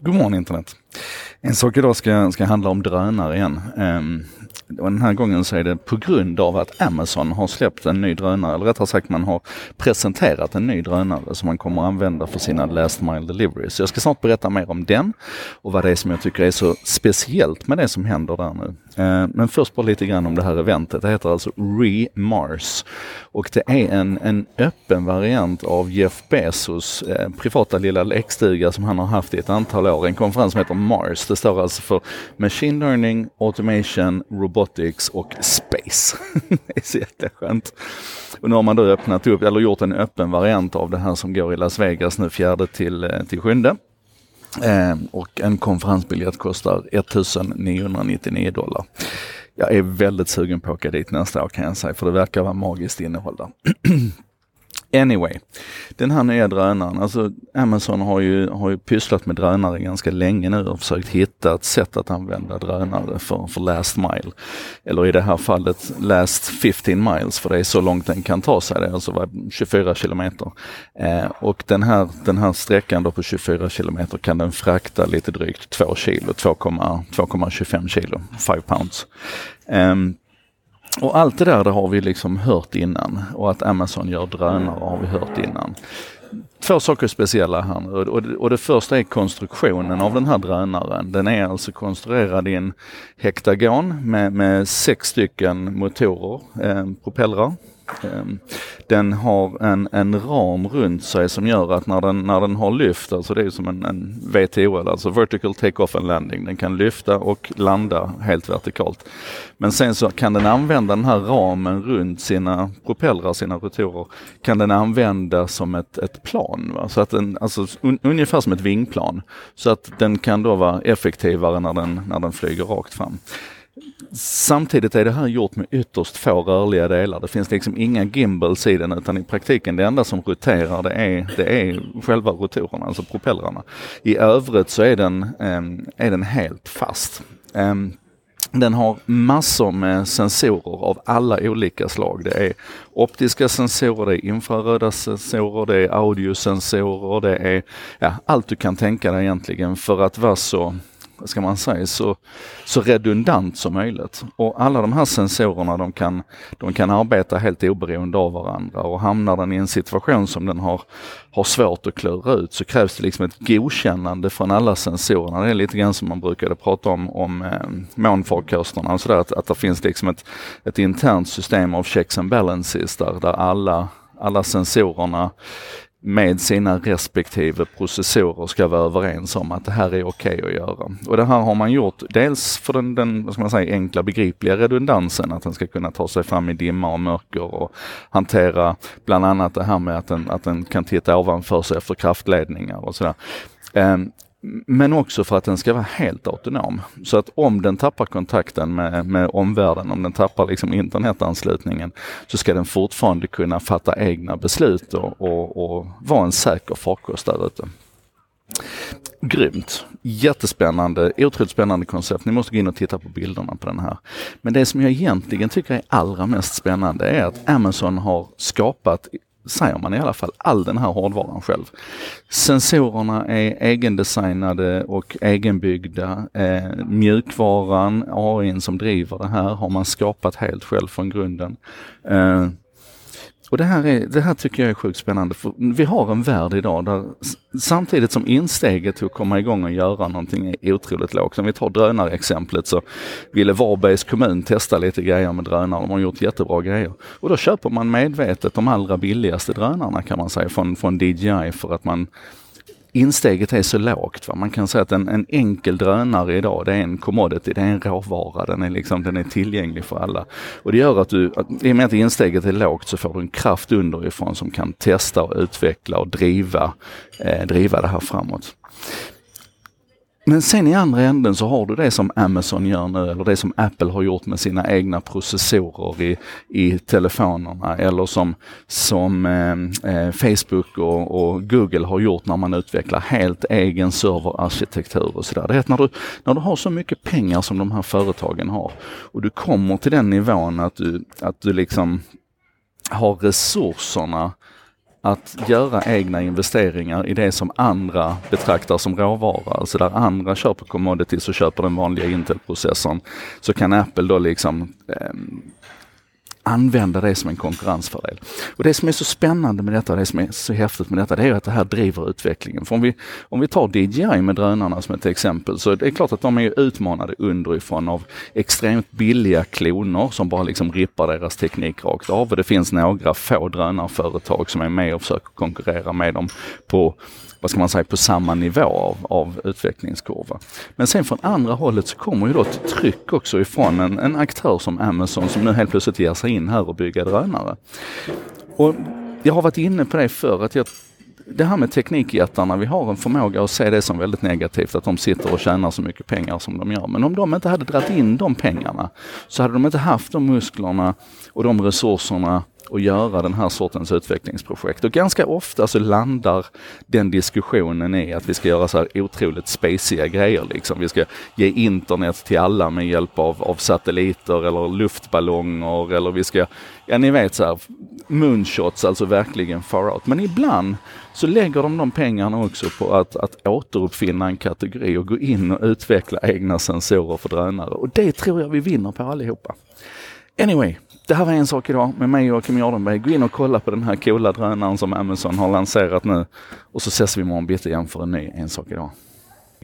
God morgon internet. En sak idag ska, ska handla om drönare igen. Um, och den här gången så är det på grund av att Amazon har släppt en ny drönare, eller rättare sagt man har presenterat en ny drönare som man kommer använda för sina last mile deliveries. Jag ska snart berätta mer om den och vad det är som jag tycker är så speciellt med det som händer där nu. Eh, men först bara lite grann om det här eventet. Det heter alltså Re-Mars och det är en, en öppen variant av Jeff Bezos eh, privata lilla lekstuga som han har haft i ett antal år. En konferens som heter Mars. Det står alltså för Machine Learning, Automation, Robotics och Space. det är så jätteskönt. Och nu har man då öppnat upp, eller gjort en öppen variant av det här som går i Las Vegas nu fjärde till, eh, till sjunde. Eh, och en konferensbiljett kostar 1999 dollar. Jag är väldigt sugen på att åka dit nästa år kan jag säga, för det verkar vara magiskt innehåll där. Anyway, den här nya drönaren, alltså Amazon har ju, har ju pysslat med drönare ganska länge nu och försökt hitta ett sätt att använda drönare för, för last mile. Eller i det här fallet last 15 miles, för det är så långt den kan ta sig, det är alltså 24 kilometer. Eh, och den här, den här sträckan då på 24 kilometer kan den frakta lite drygt 2 kilo, 2,25 kilo, 5 pounds. Um, och allt det där det har vi liksom hört innan och att Amazon gör drönare har vi hört innan. Två saker är speciella här nu och det, och det första är konstruktionen av den här drönaren. Den är alltså konstruerad i en hektagon med, med sex stycken motorer, eh, propellrar Ehm, den har en, en ram runt sig som gör att när den, när den har lyft, alltså det är som en, en VTOL, alltså Vertical Take-Off and Landing. Den kan lyfta och landa helt vertikalt. Men sen så kan den använda den här ramen runt sina propellrar, sina rotorer, kan den använda som ett, ett plan. Va? Så att den, alltså un, ungefär som ett vingplan. Så att den kan då vara effektivare när den, när den flyger rakt fram. Samtidigt är det här gjort med ytterst få rörliga delar. Det finns liksom inga gimbals i den utan i praktiken det enda som roterar det är, det är själva rotorerna, alltså propellrarna. I övrigt så är den, eh, är den helt fast. Eh, den har massor med sensorer av alla olika slag. Det är optiska sensorer, det är infraröda sensorer, det är audiosensorer, det är ja, allt du kan tänka dig egentligen för att vara så vad ska man säga, så, så redundant som möjligt. Och alla de här sensorerna de kan, de kan arbeta helt oberoende av varandra och hamnar den i en situation som den har, har svårt att klura ut så krävs det liksom ett godkännande från alla sensorerna. Det är lite grann som man brukade prata om, om eh, månfarkosterna, sådär, att, att det finns liksom ett, ett internt system av checks and balances där, där alla alla sensorerna med sina respektive processorer ska vara överens om att det här är okej okay att göra. Och det här har man gjort dels för den, den vad ska man säga, enkla begripliga redundansen, att den ska kunna ta sig fram i dimma och mörker och hantera bland annat det här med att den, att den kan titta ovanför sig efter kraftledningar och sådär. Ehm, men också för att den ska vara helt autonom. Så att om den tappar kontakten med, med omvärlden, om den tappar liksom internetanslutningen, så ska den fortfarande kunna fatta egna beslut och, och, och vara en säker farkost där ute. Grymt! Jättespännande, otroligt spännande koncept. Ni måste gå in och titta på bilderna på den här. Men det som jag egentligen tycker är allra mest spännande är att Amazon har skapat säger man i alla fall, all den här hårdvaran själv. Sensorerna är egendesignade och egenbyggda. Eh, mjukvaran, AI som driver det här, har man skapat helt själv från grunden. Eh, och det här, är, det här tycker jag är sjukt spännande. För vi har en värld idag där samtidigt som insteget till att komma igång och göra någonting är otroligt lågt. Om vi tar drönarexemplet så ville Varbergs kommun testa lite grejer med drönare. De har gjort jättebra grejer. Och då köper man medvetet de allra billigaste drönarna kan man säga från, från DJI för att man insteget är så lågt. Va? Man kan säga att en, en, enkel drönare idag, det är en commodity, det är en råvara, den är, liksom, den är tillgänglig för alla. Och det gör att du, att, i och med att insteget är lågt så får du en kraft underifrån som kan testa och utveckla och driva, eh, driva det här framåt. Men sen i andra änden så har du det som Amazon gör nu eller det som Apple har gjort med sina egna processorer i, i telefonerna eller som, som eh, eh, Facebook och, och, Google har gjort när man utvecklar helt egen serverarkitektur och sådär. Det är att när du, när du har så mycket pengar som de här företagen har och du kommer till den nivån att du, att du liksom har resurserna att göra egna investeringar i det som andra betraktar som råvara. Alltså där andra köper commodities och köper den vanliga Intel-processorn så kan Apple då liksom eh, använda det som en konkurrensfördel. Och det som är så spännande med detta, det som är så häftigt med detta, det är att det här driver utvecklingen. För om vi, om vi tar DJI med drönarna som ett exempel, så det är klart att de är utmanade underifrån av extremt billiga kloner som bara liksom rippar deras teknik rakt av. Och det finns några få drönarföretag som är med och försöker konkurrera med dem på vad ska man säga, på samma nivå av, av utvecklingskurva. Men sen från andra hållet så kommer ju då ett tryck också ifrån en, en aktör som Amazon som nu helt plötsligt ger sig in här och bygga drönare. Och jag har varit inne på det förr, att jag det här med teknikjättarna, vi har en förmåga att se det som väldigt negativt, att de sitter och tjänar så mycket pengar som de gör. Men om de inte hade dragit in de pengarna så hade de inte haft de musklerna och de resurserna att göra den här sortens utvecklingsprojekt. Och ganska ofta så landar den diskussionen i att vi ska göra så här otroligt spaciga grejer. Liksom. Vi ska ge internet till alla med hjälp av, av satelliter eller luftballonger eller vi ska, ja ni vet så här, moonshots, alltså verkligen far out. Men ibland så lägger de de pengarna också på att, att återuppfinna en kategori och gå in och utveckla egna sensorer för drönare. Och det tror jag vi vinner på allihopa. Anyway, det här var en sak idag med mig och Joakim Jardenberg. Gå in och kolla på den här coola drönaren som Amazon har lanserat nu. Och så ses vi imorgon bitti igen för en ny En sak idag.